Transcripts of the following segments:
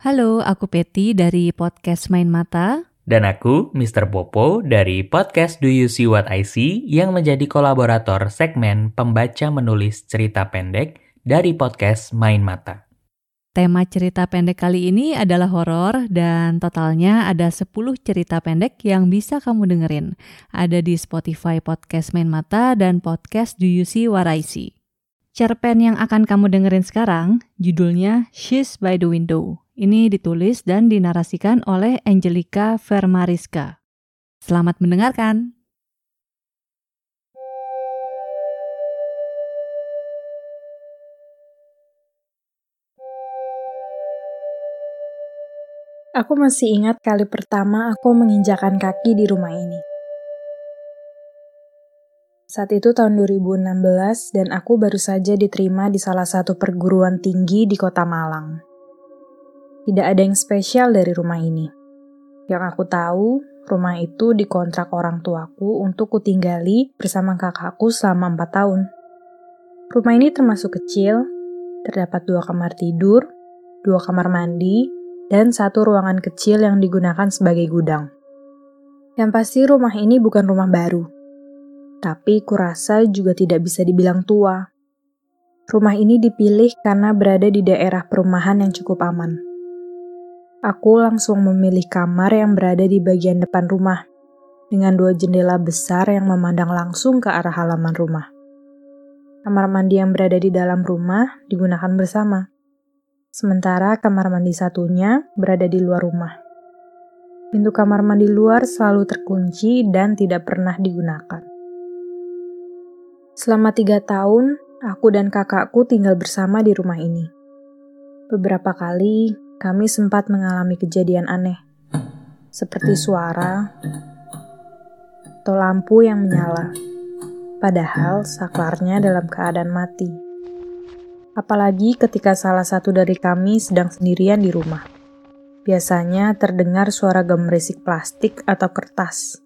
Halo, aku Peti dari podcast Main Mata. Dan aku, Mr. Popo, dari podcast Do You See What I See yang menjadi kolaborator segmen pembaca menulis cerita pendek dari podcast Main Mata. Tema cerita pendek kali ini adalah horor dan totalnya ada 10 cerita pendek yang bisa kamu dengerin. Ada di Spotify Podcast Main Mata dan podcast Do You See What I See. Cerpen yang akan kamu dengerin sekarang judulnya She's by the Window. Ini ditulis dan dinarasikan oleh Angelica Vermariska. Selamat mendengarkan. Aku masih ingat kali pertama aku menginjakan kaki di rumah ini. Saat itu tahun 2016 dan aku baru saja diterima di salah satu perguruan tinggi di kota Malang. Tidak ada yang spesial dari rumah ini. Yang aku tahu, rumah itu dikontrak orang tuaku untuk kutinggali bersama kakakku selama empat tahun. Rumah ini termasuk kecil, terdapat dua kamar tidur, dua kamar mandi, dan satu ruangan kecil yang digunakan sebagai gudang. Yang pasti rumah ini bukan rumah baru, tapi kurasa juga tidak bisa dibilang tua. Rumah ini dipilih karena berada di daerah perumahan yang cukup aman. Aku langsung memilih kamar yang berada di bagian depan rumah, dengan dua jendela besar yang memandang langsung ke arah halaman rumah. Kamar mandi yang berada di dalam rumah digunakan bersama, sementara kamar mandi satunya berada di luar rumah. Pintu kamar mandi luar selalu terkunci dan tidak pernah digunakan. Selama tiga tahun, aku dan kakakku tinggal bersama di rumah ini. Beberapa kali kami sempat mengalami kejadian aneh, seperti suara atau lampu yang menyala, padahal saklarnya dalam keadaan mati. Apalagi ketika salah satu dari kami sedang sendirian di rumah. Biasanya terdengar suara gemerisik plastik atau kertas.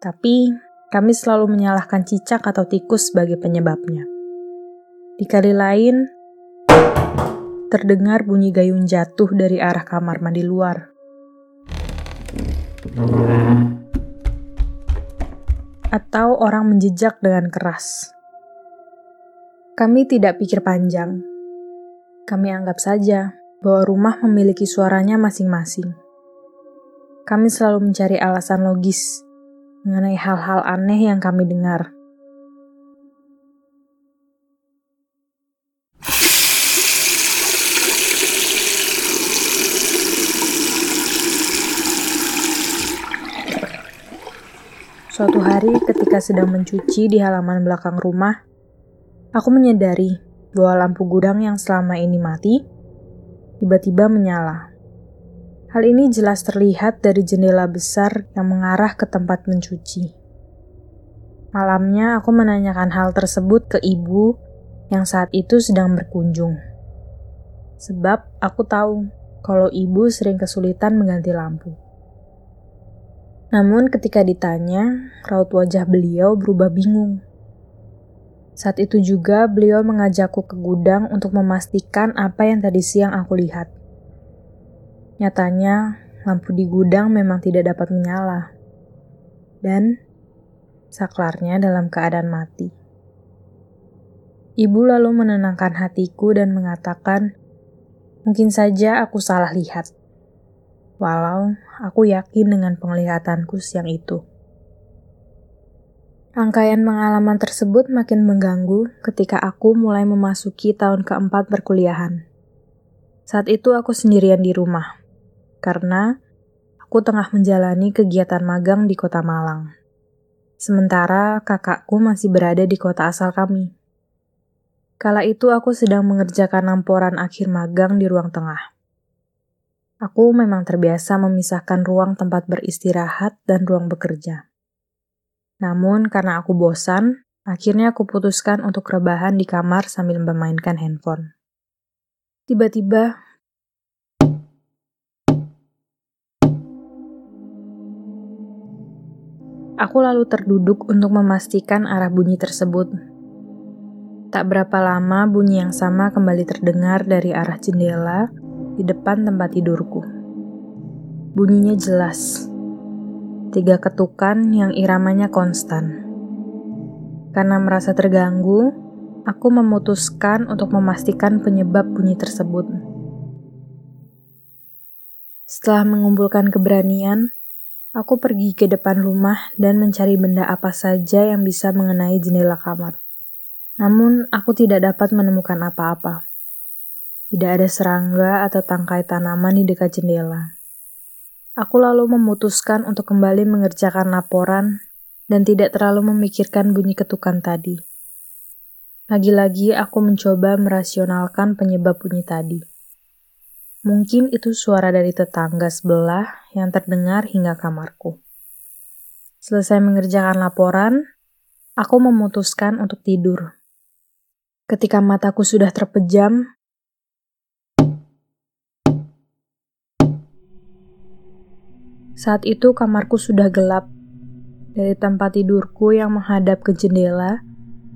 Tapi, kami selalu menyalahkan cicak atau tikus sebagai penyebabnya. Di kali lain, terdengar bunyi gayung jatuh dari arah kamar mandi luar. Atau orang menjejak dengan keras. Kami tidak pikir panjang. Kami anggap saja bahwa rumah memiliki suaranya masing-masing. Kami selalu mencari alasan logis mengenai hal-hal aneh yang kami dengar. Suatu hari ketika sedang mencuci di halaman belakang rumah, aku menyadari bahwa lampu gudang yang selama ini mati tiba-tiba menyala. Hal ini jelas terlihat dari jendela besar yang mengarah ke tempat mencuci. Malamnya aku menanyakan hal tersebut ke ibu yang saat itu sedang berkunjung. Sebab aku tahu kalau ibu sering kesulitan mengganti lampu. Namun ketika ditanya, raut wajah beliau berubah bingung. Saat itu juga beliau mengajakku ke gudang untuk memastikan apa yang tadi siang aku lihat. Nyatanya, lampu di gudang memang tidak dapat menyala. Dan saklarnya dalam keadaan mati. Ibu lalu menenangkan hatiku dan mengatakan, "Mungkin saja aku salah lihat." Walau aku yakin dengan penglihatanku siang itu. Rangkaian pengalaman tersebut makin mengganggu ketika aku mulai memasuki tahun keempat perkuliahan. Saat itu aku sendirian di rumah, karena aku tengah menjalani kegiatan magang di kota Malang. Sementara kakakku masih berada di kota asal kami. Kala itu aku sedang mengerjakan lamporan akhir magang di ruang tengah. Aku memang terbiasa memisahkan ruang tempat beristirahat dan ruang bekerja. Namun karena aku bosan, akhirnya aku putuskan untuk rebahan di kamar sambil memainkan handphone. Tiba-tiba, aku lalu terduduk untuk memastikan arah bunyi tersebut. Tak berapa lama bunyi yang sama kembali terdengar dari arah jendela di depan tempat tidurku. Bunyinya jelas. Tiga ketukan yang iramanya konstan. Karena merasa terganggu, aku memutuskan untuk memastikan penyebab bunyi tersebut. Setelah mengumpulkan keberanian, aku pergi ke depan rumah dan mencari benda apa saja yang bisa mengenai jendela kamar. Namun, aku tidak dapat menemukan apa-apa. Tidak ada serangga atau tangkai tanaman di dekat jendela. Aku lalu memutuskan untuk kembali mengerjakan laporan dan tidak terlalu memikirkan bunyi ketukan tadi. Lagi-lagi aku mencoba merasionalkan penyebab bunyi tadi. Mungkin itu suara dari tetangga sebelah yang terdengar hingga kamarku. Selesai mengerjakan laporan, aku memutuskan untuk tidur. Ketika mataku sudah terpejam, saat itu kamarku sudah gelap. Dari tempat tidurku yang menghadap ke jendela,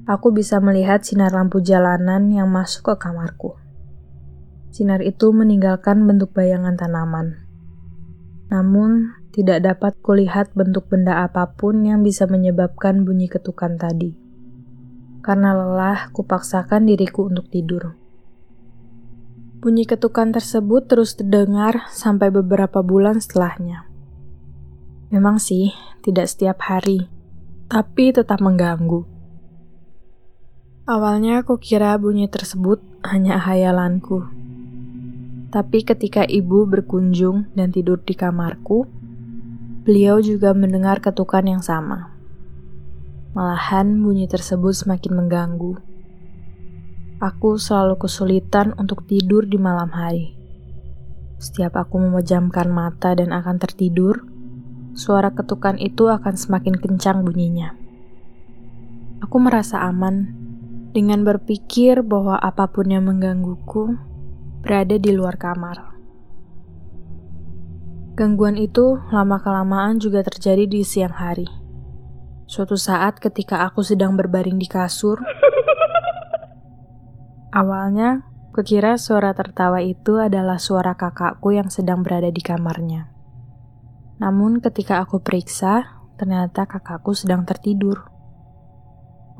aku bisa melihat sinar lampu jalanan yang masuk ke kamarku. Sinar itu meninggalkan bentuk bayangan tanaman. Namun, tidak dapat kulihat bentuk benda apa pun yang bisa menyebabkan bunyi ketukan tadi. Karena lelah, kupaksakan diriku untuk tidur. Bunyi ketukan tersebut terus terdengar sampai beberapa bulan setelahnya. Memang sih, tidak setiap hari, tapi tetap mengganggu. Awalnya aku kira bunyi tersebut hanya hayalanku. Tapi ketika ibu berkunjung dan tidur di kamarku, beliau juga mendengar ketukan yang sama. Malahan bunyi tersebut semakin mengganggu. Aku selalu kesulitan untuk tidur di malam hari. Setiap aku memejamkan mata dan akan tertidur, suara ketukan itu akan semakin kencang bunyinya. Aku merasa aman dengan berpikir bahwa apa pun yang menggangguku berada di luar kamar. Gangguan itu lama-kelamaan juga terjadi di siang hari. Suatu saat ketika aku sedang berbaring di kasur, awalnya kukira suara tertawa itu adalah suara kakakku yang sedang berada di kamarnya. Namun ketika aku periksa, ternyata kakakku sedang tertidur.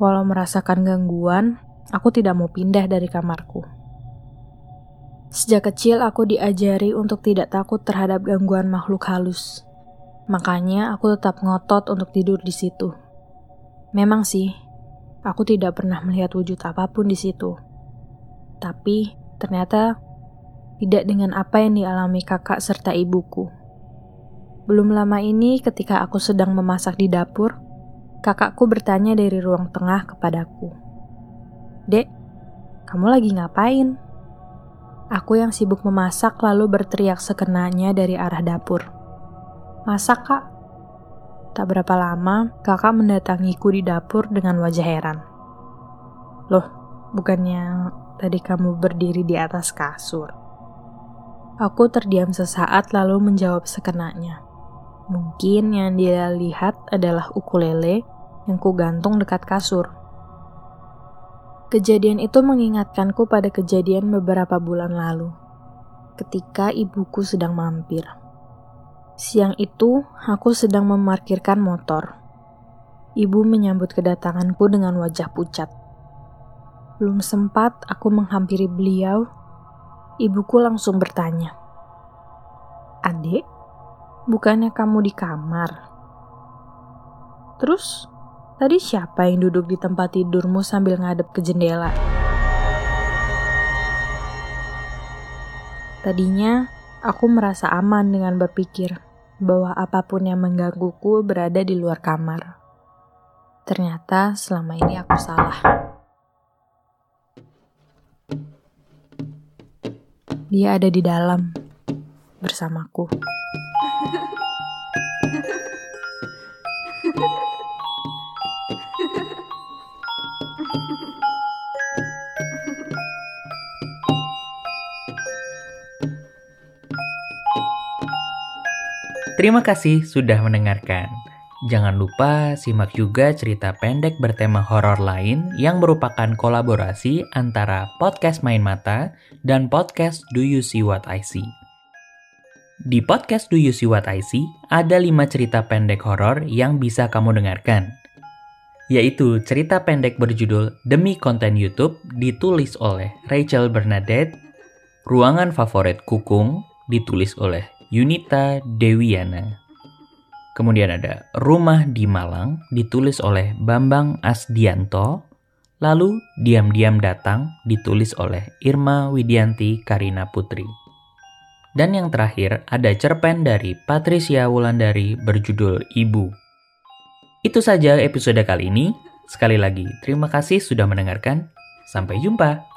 Walau merasakan gangguan, aku tidak mau pindah dari kamarku. Sejak kecil aku diajari untuk tidak takut terhadap gangguan makhluk halus. Makanya aku tetap ngotot untuk tidur di situ. Memang sih, aku tidak pernah melihat wujud apa pun di situ. Tapi ternyata tidak dengan apa yang dialami kakak serta ibuku. Belum lama ini ketika aku sedang memasak di dapur, kakakku bertanya dari ruang tengah kepadaku. Dek, kamu lagi ngapain? Aku yang sibuk memasak lalu berteriak sekenanya dari arah dapur. Masak, Kak? Tak berapa lama, kakak mendatangiku di dapur dengan wajah heran. Loh, bukannya tadi kamu berdiri di atas kasur? Aku terdiam sesaat lalu menjawab sekenanya. Mungkin yang dia lihat adalah ukulele yang kugantung dekat kasur. Kejadian itu mengingatkanku pada kejadian beberapa bulan lalu, ketika ibuku sedang mampir. Siang itu, aku sedang memarkirkan motor. Ibu menyambut kedatanganku dengan wajah pucat. Belum sempat aku menghampiri beliau, ibuku langsung bertanya, "Adik, bukannya kamu di kamar?" Terus, Tadi siapa yang duduk di tempat tidurmu sambil ngadep ke jendela? Tadinya, aku merasa aman dengan berpikir bahwa apa pun yang menggangguku berada di luar kamar. Ternyata selama ini aku salah. Dia ada di dalam bersamaku. Terima kasih sudah mendengarkan. Jangan lupa simak juga cerita pendek bertema horor lain yang merupakan kolaborasi antara podcast Main Mata dan podcast Do You See What I See. Di podcast Do You See What I See, ada lima cerita pendek horor yang bisa kamu dengarkan. Yaitu cerita pendek berjudul Demi Konten YouTube ditulis oleh Rachel Bernadette, Ruangan Favorit Kukung ditulis oleh Yunita Dewiana. Kemudian ada Rumah di Malang ditulis oleh Bambang Asdianto. Lalu Diam-diam datang ditulis oleh Irma Widianti Karina Putri. Dan yang terakhir ada cerpen dari Patricia Wulandari berjudul Ibu. Itu saja episode kali ini. Sekali lagi, terima kasih sudah mendengarkan. Sampai jumpa.